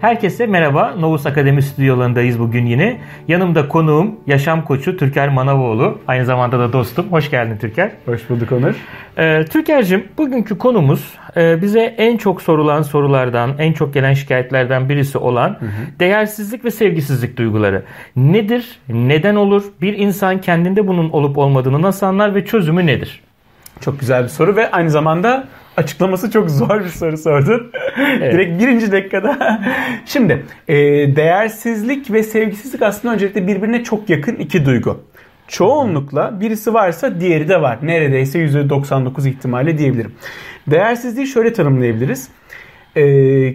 Herkese merhaba. Novus Akademi stüdyolarındayız bugün yine. Yanımda konuğum, yaşam koçu Türker Manavoğlu. Aynı zamanda da dostum. Hoş geldin Türker. Hoş bulduk Onur. Ee, Türker'cim bugünkü konumuz e, bize en çok sorulan sorulardan, en çok gelen şikayetlerden birisi olan hı hı. değersizlik ve sevgisizlik duyguları. Nedir? Neden olur? Bir insan kendinde bunun olup olmadığını nasıl anlar ve çözümü nedir? Çok güzel bir soru ve aynı zamanda açıklaması çok zor bir soru sordun. Evet. Direkt birinci dakikada. Şimdi e, değersizlik ve sevgisizlik aslında öncelikle birbirine çok yakın iki duygu. Çoğunlukla birisi varsa diğeri de var. Neredeyse %99 ihtimalle diyebilirim. Değersizliği şöyle tanımlayabiliriz. Ee,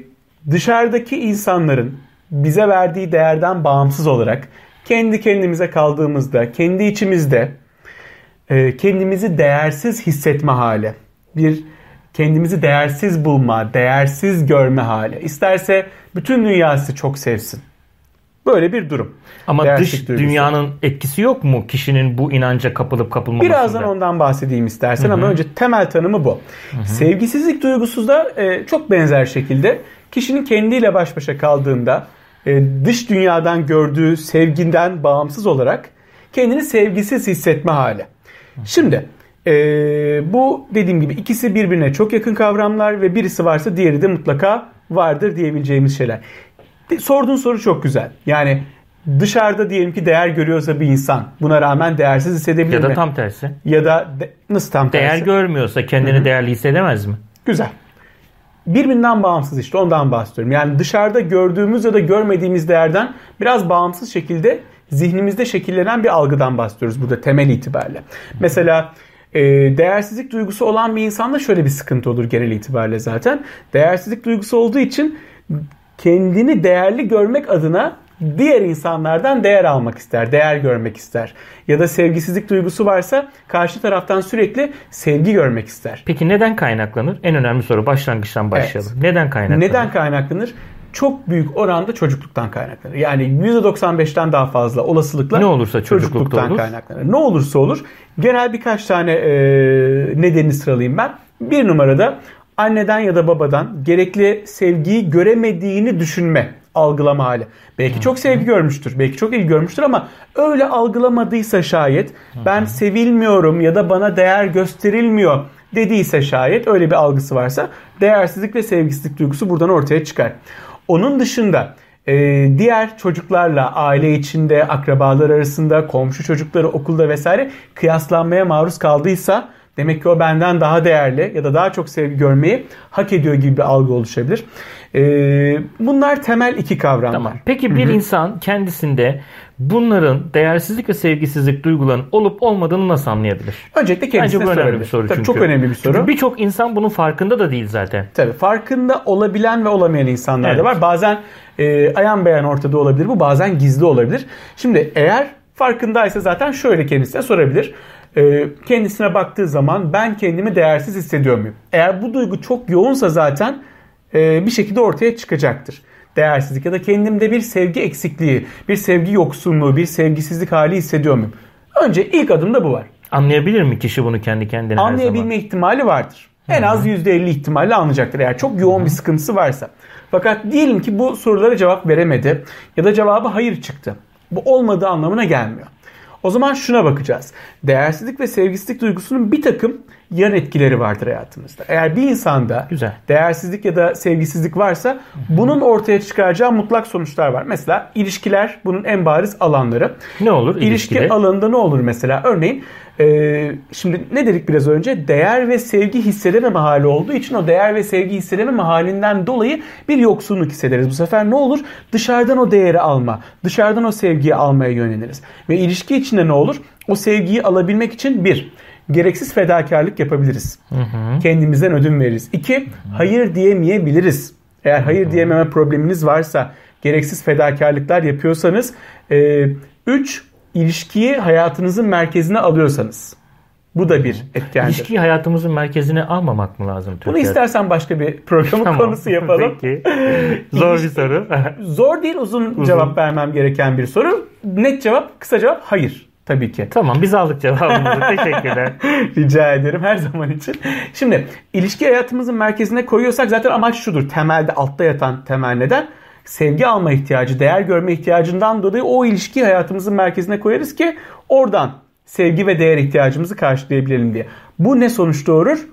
dışarıdaki insanların bize verdiği değerden bağımsız olarak kendi kendimize kaldığımızda, kendi içimizde e, kendimizi değersiz hissetme hali. Bir kendimizi değersiz bulma, değersiz görme hali. İsterse bütün dünyası çok sevsin. Böyle bir durum. Ama dış duygusu. dünyanın etkisi yok mu kişinin bu inanca kapılıp kapılmamasında? Birazdan ondan bahsedeyim istersen Hı-hı. ama önce temel tanımı bu. Hı-hı. Sevgisizlik duygusu da e, çok benzer şekilde kişinin kendiyle baş başa kaldığında e, dış dünyadan gördüğü sevginden bağımsız olarak kendini sevgisiz hissetme hali. Şimdi e, bu dediğim gibi ikisi birbirine çok yakın kavramlar ve birisi varsa diğeri de mutlaka vardır diyebileceğimiz şeyler. Sorduğun soru çok güzel. Yani dışarıda diyelim ki değer görüyorsa bir insan buna rağmen değersiz hissedebilir mi? Ya da tam tersi. Ya da de, nasıl tam tersi? Değer görmüyorsa kendini Hı-hı. değerli hissedemez mi? Güzel. Birbirinden bağımsız işte ondan bahsediyorum. Yani dışarıda gördüğümüz ya da görmediğimiz değerden biraz bağımsız şekilde zihnimizde şekillenen bir algıdan bahsediyoruz burada temel itibariyle. Mesela e, değersizlik duygusu olan bir insanda şöyle bir sıkıntı olur genel itibariyle zaten. Değersizlik duygusu olduğu için kendini değerli görmek adına diğer insanlardan değer almak ister, değer görmek ister. Ya da sevgisizlik duygusu varsa karşı taraftan sürekli sevgi görmek ister. Peki neden kaynaklanır? En önemli soru başlangıçtan başlayalım. Evet. Neden kaynaklanır? Neden kaynaklanır? Çok büyük oranda çocukluktan kaynaklanır. Yani %95'ten daha fazla olasılıkla ne olursa çocukluktan olur. kaynaklanır. Ne olursa olur. Genel birkaç tane e, nedeni sıralayayım ben. Bir numarada anneden ya da babadan gerekli sevgiyi göremediğini düşünme, algılama hali. Belki çok sevgi görmüştür, belki çok ilgi görmüştür ama öyle algılamadıysa şayet ben sevilmiyorum ya da bana değer gösterilmiyor dediyse şayet öyle bir algısı varsa değersizlik ve sevgisizlik duygusu buradan ortaya çıkar. Onun dışında e, diğer çocuklarla aile içinde, akrabalar arasında, komşu çocukları okulda vesaire kıyaslanmaya maruz kaldıysa Demek ki o benden daha değerli ya da daha çok sevgi görmeyi hak ediyor gibi bir algı oluşabilir. Ee, bunlar temel iki kavramlar. Tamam. Peki bir Hı-hı. insan kendisinde bunların değersizlik ve sevgisizlik duygularının olup olmadığını nasıl anlayabilir? Öncelikle kendisine Bence bu önemli bir soru çünkü. Çok önemli bir soru. birçok insan bunun farkında da değil zaten. Tabii farkında olabilen ve olamayan insanlar evet. da var. Bazen e, ayan beyan ortada olabilir bu bazen gizli olabilir. Şimdi eğer farkındaysa zaten şöyle kendisine sorabilir e, kendisine baktığı zaman ben kendimi değersiz hissediyor muyum? Eğer bu duygu çok yoğunsa zaten e, bir şekilde ortaya çıkacaktır. Değersizlik ya da kendimde bir sevgi eksikliği, bir sevgi yoksunluğu, bir sevgisizlik hali hissediyor muyum? Önce ilk adımda bu var. Anlayabilir mi kişi bunu kendi kendine Anlayabilme ihtimali vardır. En az %50 ihtimalle anlayacaktır eğer çok yoğun Hı-hı. bir sıkıntısı varsa. Fakat diyelim ki bu sorulara cevap veremedi ya da cevabı hayır çıktı. Bu olmadığı anlamına gelmiyor. O zaman şuna bakacağız. Değersizlik ve sevgisizlik duygusunun bir takım yan etkileri vardır hayatımızda. Eğer bir insanda Güzel. değersizlik ya da sevgisizlik varsa bunun ortaya çıkaracağı mutlak sonuçlar var. Mesela ilişkiler bunun en bariz alanları. Ne olur ilişkide? İlişki alanında ne olur mesela? Örneğin ee, şimdi ne dedik biraz önce? Değer ve sevgi hissedememe hali olduğu için o değer ve sevgi hissedememe halinden dolayı bir yoksunluk hissederiz. Bu sefer ne olur? Dışarıdan o değeri alma, dışarıdan o sevgiyi almaya yöneliriz. Ve ilişki içinde ne olur? O sevgiyi alabilmek için bir, gereksiz fedakarlık yapabiliriz. Hı hı. Kendimizden ödün veririz. İki, hı hı. hayır diyemeyebiliriz. Eğer hayır diyememe probleminiz varsa, gereksiz fedakarlıklar yapıyorsanız. E, üç, ilişkiyi hayatınızın merkezine alıyorsanız. Bu da bir etkendir. İlişkiyi hayatımızın merkezine almamak mı lazım? Türkiye? Bunu istersen başka bir programın tamam. konusu yapalım. Peki. Zor bir soru. Zor değil uzun, uzun cevap vermem gereken bir soru. Net cevap, kısa cevap hayır. Tabii ki. Tamam biz aldık cevabımızı. Teşekkürler. Rica ederim her zaman için. Şimdi ilişki hayatımızın merkezine koyuyorsak zaten amaç şudur. Temelde altta yatan temel neden sevgi alma ihtiyacı, değer görme ihtiyacından dolayı o ilişki hayatımızın merkezine koyarız ki oradan sevgi ve değer ihtiyacımızı karşılayabilelim diye. Bu ne sonuç doğurur?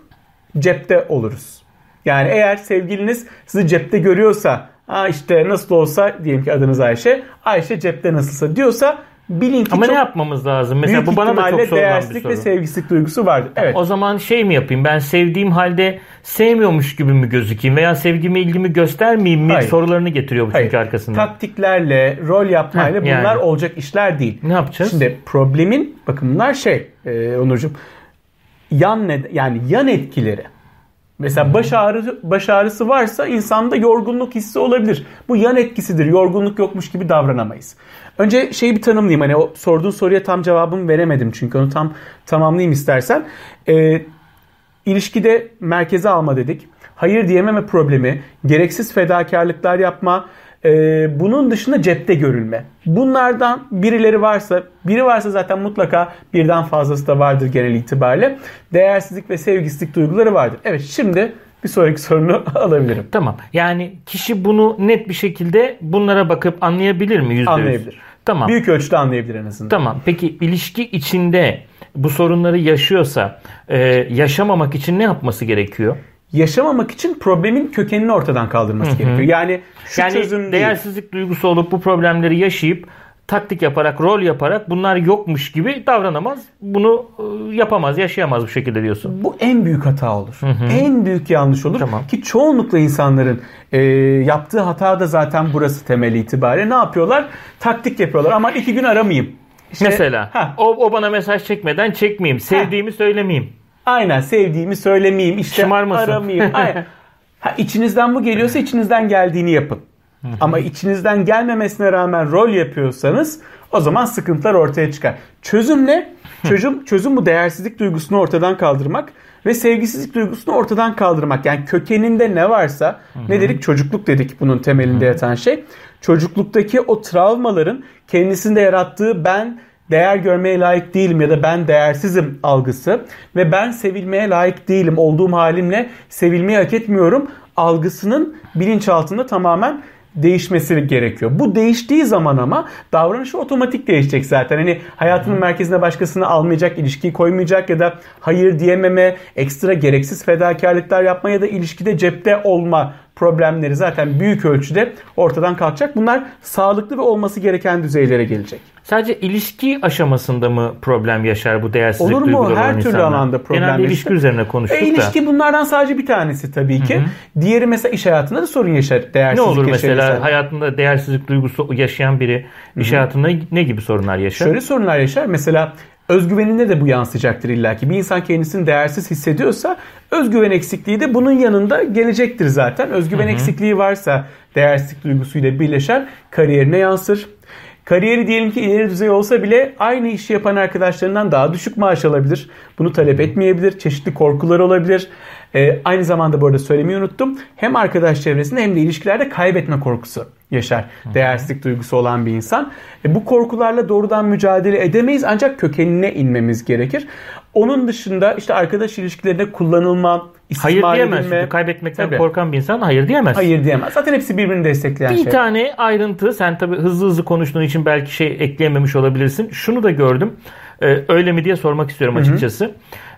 Cepte oluruz. Yani eğer sevgiliniz sizi cepte görüyorsa, ha işte nasıl olsa diyelim ki adınız Ayşe, Ayşe cepte nasılsa diyorsa bilin ki Ama çok ne yapmamız lazım? Mesela büyük bu bana da çok sorulan bir soru. ve sevgisizlik duygusu vardır. Evet. O zaman şey mi yapayım? Ben sevdiğim halde sevmiyormuş gibi mi gözükeyim veya sevgimi ilgimi göstermeyeyim mi Hayır. sorularını getiriyor bu çünkü arkasında. Taktiklerle, rol yapmayla Heh, bunlar yani. olacak işler değil. Ne yapacağız? Şimdi problemin bakın bunlar şey e, Onurcuğum yan ne, yani yan etkileri. Mesela baş ağrı baş ağrısı varsa insanda yorgunluk hissi olabilir. Bu yan etkisidir. Yorgunluk yokmuş gibi davranamayız. Önce şeyi bir tanımlayayım. Hani o sorduğun soruya tam cevabımı veremedim çünkü onu tam tamamlayayım istersen. Ee, ilişkide merkeze alma dedik. Hayır diyememe problemi, gereksiz fedakarlıklar yapma, e, bunun dışında cepte görülme. Bunlardan birileri varsa, biri varsa zaten mutlaka birden fazlası da vardır genel itibariyle. Değersizlik ve sevgisizlik duyguları vardır. Evet şimdi bir sonraki sorunu alabilirim. Tamam. Yani kişi bunu net bir şekilde bunlara bakıp anlayabilir mi? Yüzde yüz? Anlayabilir. Tamam. Büyük ölçüde anlayabilir en azından. Tamam. Peki ilişki içinde bu sorunları yaşıyorsa e, yaşamamak için ne yapması gerekiyor? Yaşamamak için problemin kökenini ortadan kaldırması gerekiyor. Yani şu yani çözüm değil. değersizlik duygusu olup bu problemleri yaşayıp taktik yaparak, rol yaparak bunlar yokmuş gibi davranamaz. Bunu e, yapamaz, yaşayamaz bu şekilde diyorsun. Bu en büyük hata olur. En büyük yanlış olur. Tamam. Ki çoğunlukla insanların e, yaptığı hata da zaten burası temel itibariyle. Ne yapıyorlar? Taktik yapıyorlar. Ama iki gün aramayayım. İşte- Mesela o, o bana mesaj çekmeden çekmeyeyim, sevdiğimi söylemeyeyim. Aynen sevdiğimi söylemeyeyim. İşte Şımarmasın. aramayayım. Aynen. Ha, içinizden bu geliyorsa içinizden geldiğini yapın. Ama içinizden gelmemesine rağmen rol yapıyorsanız o zaman sıkıntılar ortaya çıkar. Çözüm ne? Çözüm, çözüm bu değersizlik duygusunu ortadan kaldırmak ve sevgisizlik duygusunu ortadan kaldırmak. Yani kökeninde ne varsa ne dedik? Çocukluk dedik bunun temelinde yatan şey. Çocukluktaki o travmaların kendisinde yarattığı ben değer görmeye layık değilim ya da ben değersizim algısı ve ben sevilmeye layık değilim olduğum halimle sevilmeyi hak etmiyorum algısının bilinçaltında tamamen değişmesi gerekiyor. Bu değiştiği zaman ama davranışı otomatik değişecek zaten. Hani hayatının merkezine başkasını almayacak, ilişkiyi koymayacak ya da hayır diyememe, ekstra gereksiz fedakarlıklar yapma ya da ilişkide cepte olma problemleri zaten büyük ölçüde ortadan kalkacak. Bunlar sağlıklı ve olması gereken düzeylere gelecek. Sadece ilişki aşamasında mı problem yaşar bu değersizlik Olur mu? Her türlü insanlar? alanda problem Genelde yaşar. ilişki üzerine konuştuk E, da. ilişki bunlardan sadece bir tanesi tabii ki. Diğeri mesela iş hayatında da sorun yaşar. Ne Değersizlik olur yaşar mesela insan. hayatında değersizlik duygusu yaşayan biri iş hayatında ne gibi sorunlar yaşar? Şöyle sorunlar yaşar. Mesela özgüveninde de bu yansıyacaktır illaki. Bir insan kendisini değersiz hissediyorsa özgüven eksikliği de bunun yanında gelecektir zaten. Özgüven eksikliği varsa değersizlik duygusuyla birleşer kariyerine yansır. Kariyeri diyelim ki ileri düzey olsa bile aynı işi yapan arkadaşlarından daha düşük maaş alabilir. Bunu talep etmeyebilir. Çeşitli korkular olabilir. Ee, aynı zamanda bu arada söylemeyi unuttum. Hem arkadaş çevresinde hem de ilişkilerde kaybetme korkusu yaşar. Değersizlik duygusu olan bir insan. E, bu korkularla doğrudan mücadele edemeyiz ancak kökenine inmemiz gerekir. Onun dışında işte arkadaş ilişkilerinde kullanılma, Hayır diyemez. edilme. Çünkü kaybetmekten Tabii. korkan bir insan hayır diyemez. Hayır diyemez. Zaten hepsi birbirini destekleyen Bir şey. tane ayrıntı sen tabi hızlı hızlı konuştuğun için belki şey ekleyememiş olabilirsin. Şunu da gördüm. Ee, öyle mi diye sormak istiyorum açıkçası.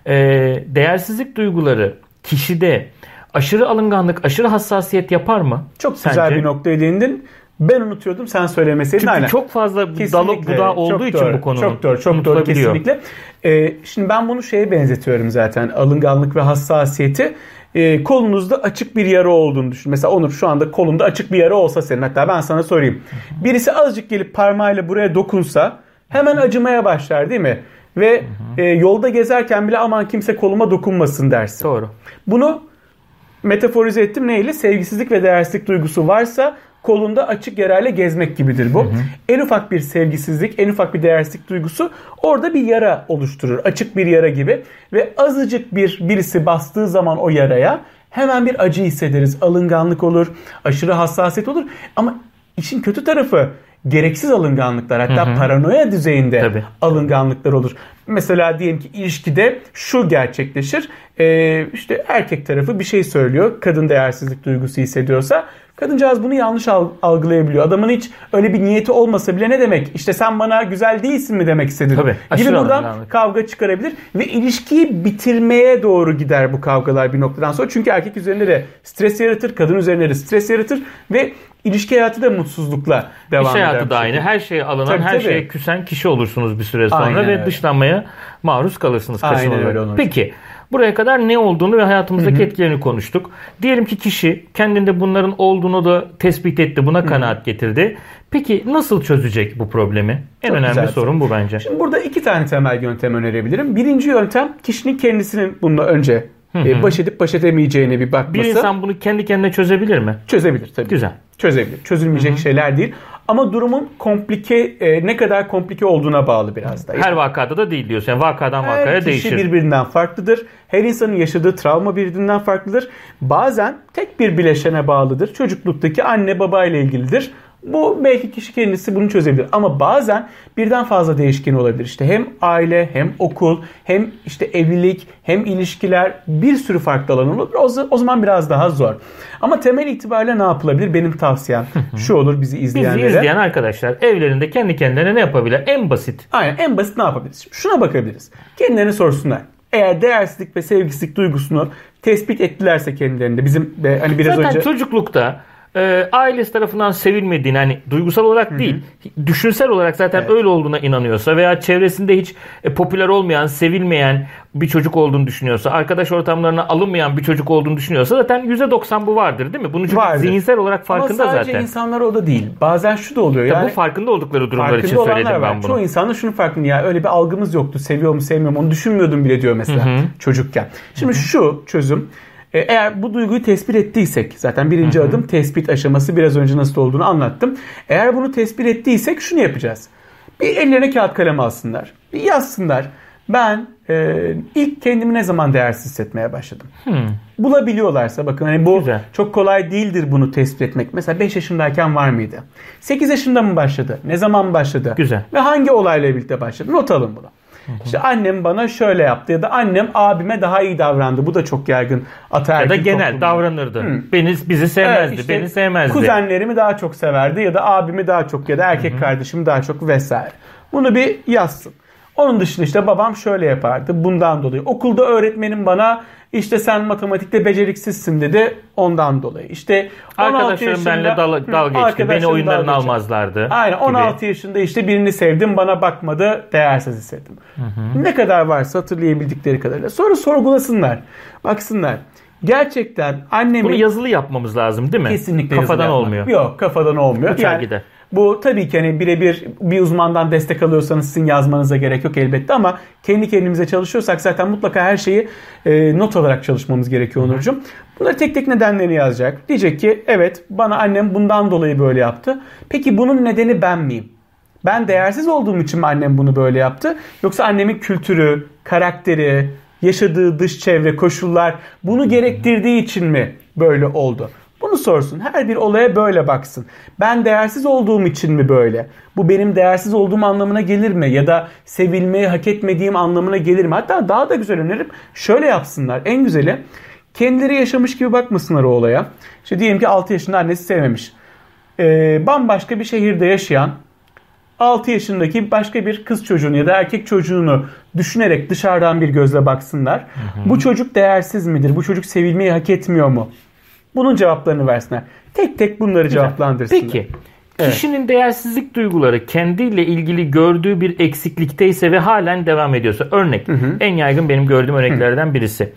Ee, değersizlik duyguları kişide aşırı alınganlık, aşırı hassasiyet yapar mı? Çok güzel Sence? bir noktaya değindin. Ben unutuyordum sen söylemeseydin. Çünkü Aynen. çok fazla dalı budağı olduğu Çok için doğru, bu konunun Çok doğru, çok doğru kesinlikle. Ee, şimdi ben bunu şeye benzetiyorum zaten. Alınganlık ve hassasiyeti. Ee, kolunuzda açık bir yara olduğunu düşün. Mesela Onur şu anda kolunda açık bir yara olsa senin hatta ben sana sorayım. Birisi azıcık gelip parmağıyla buraya dokunsa hemen acımaya başlar değil mi? Ve e, yolda gezerken bile aman kimse koluma dokunmasın dersin. Doğru. Bunu metaforize ettim neyle? Sevgisizlik ve değersizlik duygusu varsa kolunda açık yarayla gezmek gibidir bu. En ufak bir sevgisizlik, en ufak bir değersizlik duygusu orada bir yara oluşturur. Açık bir yara gibi ve azıcık bir birisi bastığı zaman o yaraya hemen bir acı hissederiz. Alınganlık olur, aşırı hassasiyet olur. Ama işin kötü tarafı gereksiz alınganlıklar hatta paranoya düzeyinde Tabii. alınganlıklar olur. Mesela diyelim ki ilişkide şu gerçekleşir. Ee, işte erkek tarafı bir şey söylüyor. Kadın değersizlik duygusu hissediyorsa kadıncağız bunu yanlış al- algılayabiliyor. Adamın hiç öyle bir niyeti olmasa bile ne demek? İşte sen bana güzel değilsin mi demek istedin? Tabii, Gibi buradan alınganlık. kavga çıkarabilir ve ilişkiyi bitirmeye doğru gider bu kavgalar bir noktadan sonra. Çünkü erkek üzerinde de stres yaratır, kadın üzerinde de stres yaratır ve ilişki hayatı da mutsuzlukla devam İş eder. hayatı bu da aynı. Her şeye alınan, Tabii, her tabii. şeye küsen kişi olursunuz bir süre sonra Aynen ve öyle. dışlanmaya maruz kalırsınız Aynen kaçınılmaz. öyle Onurcuğum. Peki buraya kadar ne olduğunu ve hayatımızdaki etkilerini konuştuk. Diyelim ki kişi kendinde bunların olduğunu da tespit etti, buna kanaat getirdi. Peki nasıl çözecek bu problemi? En Çok önemli güzel sorun bu bence. Şimdi burada iki tane temel yöntem önerebilirim. Birinci yöntem kişinin kendisinin bununla önce e, baş edip baş edemeyeceğine bir bakması. Bir insan bunu kendi kendine çözebilir mi? çözebilir tabii. Güzel. Çözebilir. Çözülmeyecek şeyler değil. Ama durumun komplike e, ne kadar komplike olduğuna bağlı biraz da. Her vakada da değil diyorsun. Yani vakadan Her vakaya kişi değişir. birbirinden farklıdır. Her insanın yaşadığı travma birbirinden farklıdır. Bazen tek bir bileşene bağlıdır. Çocukluktaki anne baba ile ilgilidir. Bu belki kişi kendisi bunu çözebilir. Ama bazen birden fazla değişken olabilir. İşte hem aile, hem okul, hem işte evlilik, hem ilişkiler bir sürü farklı alan olur. O, zaman biraz daha zor. Ama temel itibariyle ne yapılabilir? Benim tavsiyem şu olur bizi Bizi izleyenlere. izleyen arkadaşlar evlerinde kendi kendilerine ne yapabilir? En basit. Aynen en basit ne yapabiliriz? Şuna bakabiliriz. Kendilerine sorsunlar. Eğer değersizlik ve sevgisizlik duygusunu tespit ettilerse kendilerinde bizim hani biraz Zaten önce çocuklukta e, ailesi tarafından sevilmediğini hani duygusal olarak değil düşünsel olarak zaten öyle olduğuna inanıyorsa veya çevresinde hiç e, popüler olmayan sevilmeyen bir çocuk olduğunu düşünüyorsa arkadaş ortamlarına alınmayan bir çocuk olduğunu düşünüyorsa zaten %90 bu vardır değil mi? Bunu çocuk Vardır. zihinsel olarak farkında ama sadece zaten. insanlar o da değil. Bazen şu da oluyor. Ya Yani bu farkında oldukları durumlar için farkında olanlar söyledim var. ben bunu. Çoğu insanda şunu farkında ya öyle bir algımız yoktu. Seviyor mu sevmiyor mu onu düşünmüyordum bile diyor mesela çocukken. Şimdi şu çözüm eğer bu duyguyu tespit ettiysek zaten birinci adım tespit aşaması biraz önce nasıl olduğunu anlattım. Eğer bunu tespit ettiysek şunu yapacağız. Bir ellerine kağıt kalem alsınlar. Bir yazsınlar. Ben e, ilk kendimi ne zaman değersiz hissetmeye başladım? Bulabiliyorlarsa bakın hani bu Güzel. çok kolay değildir bunu tespit etmek. Mesela 5 yaşındayken var mıydı? 8 yaşında mı başladı? Ne zaman başladı? Güzel. Ve hangi olayla birlikte başladı? Not alın bunu. İşte annem bana şöyle yaptı ya da annem abime daha iyi davrandı. Bu da çok yaygın ataerkil ya da genel toplumda. davranırdı. Beni bizi sevmezdi, Evet, işte beni sevmezdi. Kuzenlerimi daha çok severdi ya da abimi daha çok ya da erkek kardeşimi daha çok vesaire. Bunu bir yazsın. Onun dışında işte babam şöyle yapardı bundan dolayı. Okulda öğretmenim bana işte sen matematikte beceriksizsin dedi ondan dolayı. İşte 16 Arkadaşlarım yaşında- benimle dal- Hı, dalga geçti. Beni geçti. almazlardı. Aynen gibi. 16 yaşında işte birini sevdim bana bakmadı değersiz hissettim. Ne kadar varsa hatırlayabildikleri kadarıyla. Sonra sorgulasınlar. Baksınlar. Gerçekten annemin Bunu yazılı yapmamız lazım değil mi? Kesinlikle Kafadan olmuyor. Yok kafadan olmuyor. Uçar gider. Bu tabii ki hani birebir bir uzmandan destek alıyorsanız sizin yazmanıza gerek yok elbette ama kendi kendimize çalışıyorsak zaten mutlaka her şeyi e, not olarak çalışmamız gerekiyor Onurcuğum. Bunları tek tek nedenlerini yazacak. Diyecek ki evet bana annem bundan dolayı böyle yaptı. Peki bunun nedeni ben miyim? Ben değersiz olduğum için mi annem bunu böyle yaptı? Yoksa annemin kültürü, karakteri, yaşadığı dış çevre, koşullar bunu gerektirdiği için mi böyle oldu? Bunu sorsun. Her bir olaya böyle baksın. Ben değersiz olduğum için mi böyle? Bu benim değersiz olduğum anlamına gelir mi? Ya da sevilmeyi hak etmediğim anlamına gelir mi? Hatta daha da güzel öneririm. Şöyle yapsınlar. En güzeli kendileri yaşamış gibi bakmasınlar o olaya. İşte diyelim ki 6 yaşında annesi sevmemiş. Ee, bambaşka bir şehirde yaşayan 6 yaşındaki başka bir kız çocuğunu ya da erkek çocuğunu düşünerek dışarıdan bir gözle baksınlar. Bu çocuk değersiz midir? Bu çocuk sevilmeyi hak etmiyor mu? Bunun cevaplarını versinler. Tek tek bunları cevaplandırsınlar. Peki. Evet. Kişinin değersizlik duyguları kendiyle ilgili gördüğü bir eksiklikteyse ve halen devam ediyorsa örnek en yaygın benim gördüğüm örneklerden birisi.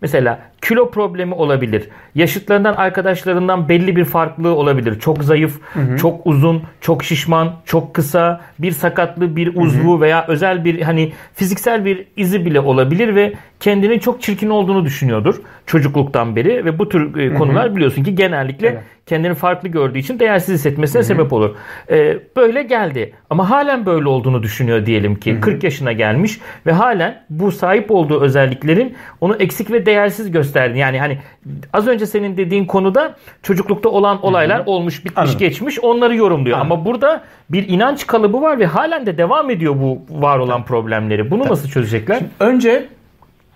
Mesela kilo problemi olabilir. Yaşıtlarından, arkadaşlarından belli bir farklılığı olabilir. Çok zayıf, çok uzun, çok şişman, çok kısa, bir sakatlığı, bir uzvu veya özel bir hani fiziksel bir izi bile olabilir ve kendinin çok çirkin olduğunu düşünüyordur çocukluktan beri ve bu tür e, konular biliyorsun ki genellikle Evet. kendini farklı gördüğü için değersiz hissetmesine sebep olur. Ee, böyle geldi ama halen böyle olduğunu düşünüyor diyelim ki 40 yaşına gelmiş ve halen bu sahip olduğu özelliklerin onu eksik ve değersiz gösterdi. Yani hani az önce senin dediğin konuda çocuklukta olan olaylar olmuş, bitmiş, Anladım. geçmiş onları yorumluyor. Anladım. Ama burada bir inanç kalıbı var ve halen de devam ediyor bu var olan problemleri. Bunu nasıl çözecekler? Önce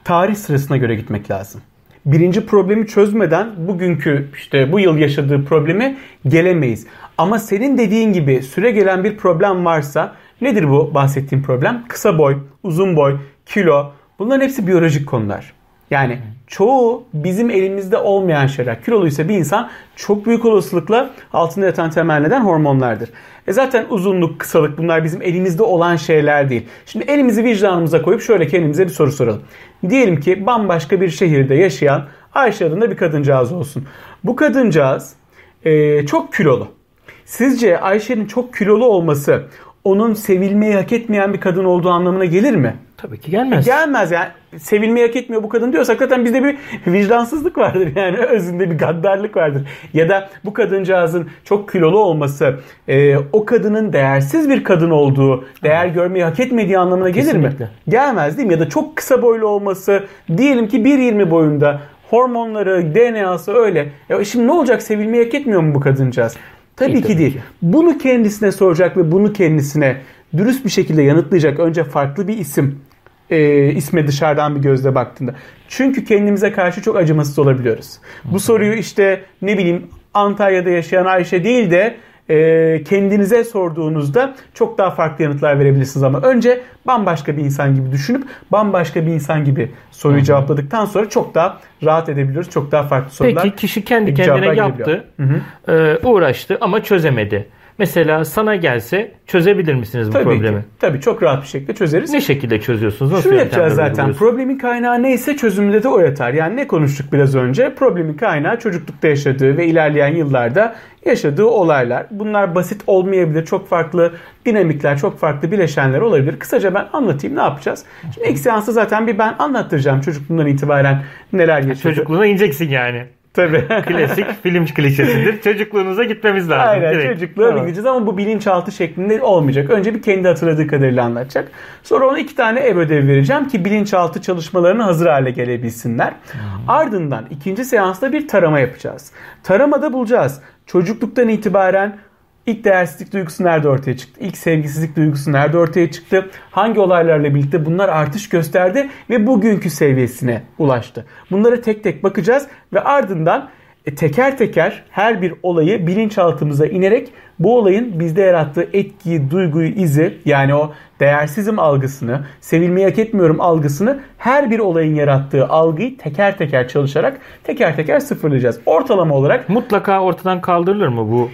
tarih sırasına göre gitmek lazım. Birinci problemi çözmeden bugünkü işte bu yıl yaşadığı problemi gelemeyiz. Ama senin dediğin gibi süre gelen bir problem varsa nedir bu bahsettiğim problem? Kısa boy, uzun boy, kilo bunların hepsi biyolojik konular. Yani çoğu bizim elimizde olmayan şeyler. Kiloluysa bir insan çok büyük olasılıkla altında yatan temel neden hormonlardır. E zaten uzunluk, kısalık bunlar bizim elimizde olan şeyler değil. Şimdi elimizi vicdanımıza koyup şöyle kendimize bir soru soralım. Diyelim ki bambaşka bir şehirde yaşayan Ayşe adında bir kadıncağız olsun. Bu kadıncağız e, çok kilolu. Sizce Ayşe'nin çok kilolu olması onun sevilmeyi hak etmeyen bir kadın olduğu anlamına gelir mi? Tabii ki gelmez. Gelmez yani. Sevilmeyi hak etmiyor bu kadın diyorsak zaten bizde bir vicdansızlık vardır yani özünde bir gaddarlık vardır. Ya da bu kadıncağızın çok kilolu olması e, o kadının değersiz bir kadın olduğu, değer görmeyi hak etmediği anlamına gelir Kesinlikle. mi? Gelmez değil mi? Ya da çok kısa boylu olması diyelim ki 1.20 boyunda hormonları, DNA'sı öyle. Ya şimdi ne olacak sevilmeyi hak etmiyor mu bu kadıncağız? Tabii İyi, ki tabii değil. ki. Bunu kendisine soracak ve bunu kendisine dürüst bir şekilde yanıtlayacak. Önce farklı bir isim e, isme dışarıdan bir gözle baktığında. Çünkü kendimize karşı çok acımasız olabiliyoruz. Bu soruyu işte ne bileyim Antalya'da yaşayan Ayşe değil de e, kendinize sorduğunuzda çok daha farklı yanıtlar verebilirsiniz ama önce bambaşka bir insan gibi düşünüp bambaşka bir insan gibi soruyu cevapladıktan sonra çok daha rahat edebiliyoruz. Çok daha farklı sorular. Peki kişi kendi cevaplar kendine yaptı, e, uğraştı ama çözemedi. Mesela sana gelse çözebilir misiniz bu Tabii problemi? ki. Tabii çok rahat bir şekilde çözeriz. Ne şekilde çözüyorsunuz? Nasıl Şunu yapacağız zaten. Problemin kaynağı neyse çözümünde de o yatar. Yani ne konuştuk biraz önce? Problemin kaynağı çocuklukta yaşadığı ve ilerleyen yıllarda yaşadığı olaylar. Bunlar basit olmayabilir. Çok farklı dinamikler, çok farklı bileşenler olabilir. Kısaca ben anlatayım ne yapacağız? Şimdi ilk seansta zaten bir ben anlattıracağım çocukluğundan itibaren neler yaşadı. Çocukluğuna ineceksin yani. Tabii. Klasik film klişesidir. Çocukluğunuza gitmemiz lazım. Aynen direkt. çocukluğa Tamam. gideceğiz ama bu bilinçaltı şeklinde olmayacak. Önce bir kendi hatırladığı kadarıyla anlatacak. Sonra ona iki tane ev ödevi vereceğim ki bilinçaltı çalışmalarını hazır hale gelebilsinler. Ardından ikinci seansta bir tarama yapacağız. Taramada bulacağız. Çocukluktan itibaren ilk değersizlik duygusu nerede ortaya çıktı? İlk sevgisizlik duygusu nerede ortaya çıktı? Hangi olaylarla birlikte bunlar artış gösterdi ve bugünkü seviyesine ulaştı? Bunlara tek tek bakacağız ve ardından e, teker teker her bir olayı bilinçaltımıza inerek bu olayın bizde yarattığı etkiyi, duyguyu, izi yani o değersizim algısını, sevilmeyi hak etmiyorum algısını her bir olayın yarattığı algıyı teker teker çalışarak teker teker sıfırlayacağız. Ortalama olarak Mutlaka ortadan kaldırılır mı bu?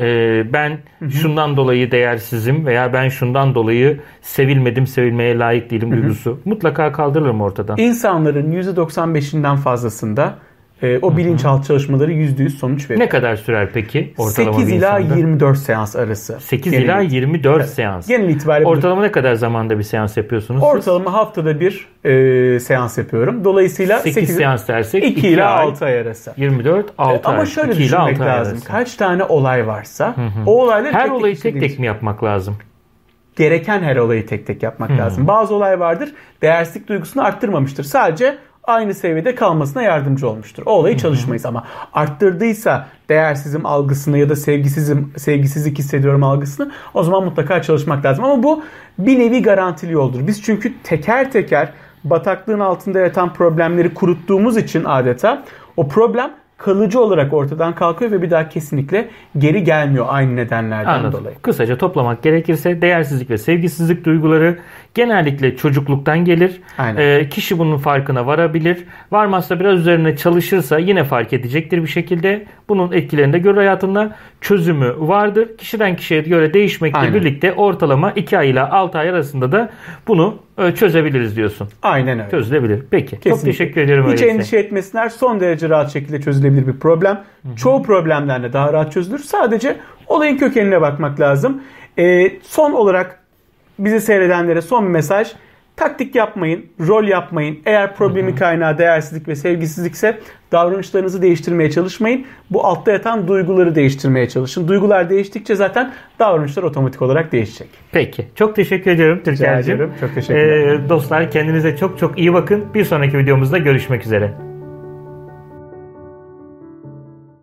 Ee, ben şundan dolayı değersizim veya ben şundan dolayı sevilmedim, sevilmeye layık değilim duygusu. Mutlaka kaldırılır ortadan? insanların %95'inden fazlasında e, o bilinçaltı çalışmaları %100 sonuç veriyor. Ne kadar sürer peki ortalama 8 bir ila insanda? 24 seans arası. 8 Genel ila it- 24 seans. Genel itibariyle bu- Ortalama ne kadar zamanda bir seans yapıyorsunuz? siz? ortalama haftada bir e, seans yapıyorum. Dolayısıyla 8 seans dersek 2 2 ila ay, 6 ay arası. 24 6 ay. Ama şöyle 2 ile 6 düşünmek ay lazım. arası. Kaç tane olay varsa o olayları Her tek olayı tek tek mi yapmak lazım? gereken her olayı tek tek yapmak lazım. Bazı olay vardır değersizlik duygusunu arttırmamıştır. Sadece aynı seviyede kalmasına yardımcı olmuştur. O olayı çalışmayız ama arttırdıysa değersizim algısını ya da sevgisizim sevgisizlik hissediyorum algısını o zaman mutlaka çalışmak lazım. Ama bu bir nevi garantili yoldur. Biz çünkü teker teker bataklığın altında yatan problemleri kuruttuğumuz için adeta o problem kalıcı olarak ortadan kalkıyor ve bir daha kesinlikle geri gelmiyor aynı nedenlerden Anladım. dolayı. Kısaca toplamak gerekirse değersizlik ve sevgisizlik duyguları genellikle çocukluktan gelir. Aynen. Ee, kişi bunun farkına varabilir. Varmazsa biraz üzerine çalışırsa yine fark edecektir bir şekilde. Bunun etkilerini de görür hayatında. Çözümü vardır. Kişiden kişiye göre değişmekle Aynen. birlikte ortalama 2 ay ile 6 ay arasında da bunu e, çözebiliriz diyorsun. Aynen öyle. Çözülebilir. Peki. Çok Kesinlikle. teşekkür ederim. Hiç öyleyse. endişe etmesinler. Son derece rahat şekilde çözülebilir bir problem. Çoğu problemden de daha rahat çözülür. Sadece olayın kökenine bakmak lazım. Ee, son olarak bizi seyredenlere son mesaj. Taktik yapmayın, rol yapmayın. Eğer problemi kaynağı değersizlik ve sevgisizlikse davranışlarınızı değiştirmeye çalışmayın. Bu altta yatan duyguları değiştirmeye çalışın. Duygular değiştikçe zaten davranışlar otomatik olarak değişecek. Peki. Çok teşekkür ediyorum ederim. Çok teşekkürler. Ee, dostlar kendinize çok çok iyi bakın. Bir sonraki videomuzda görüşmek üzere.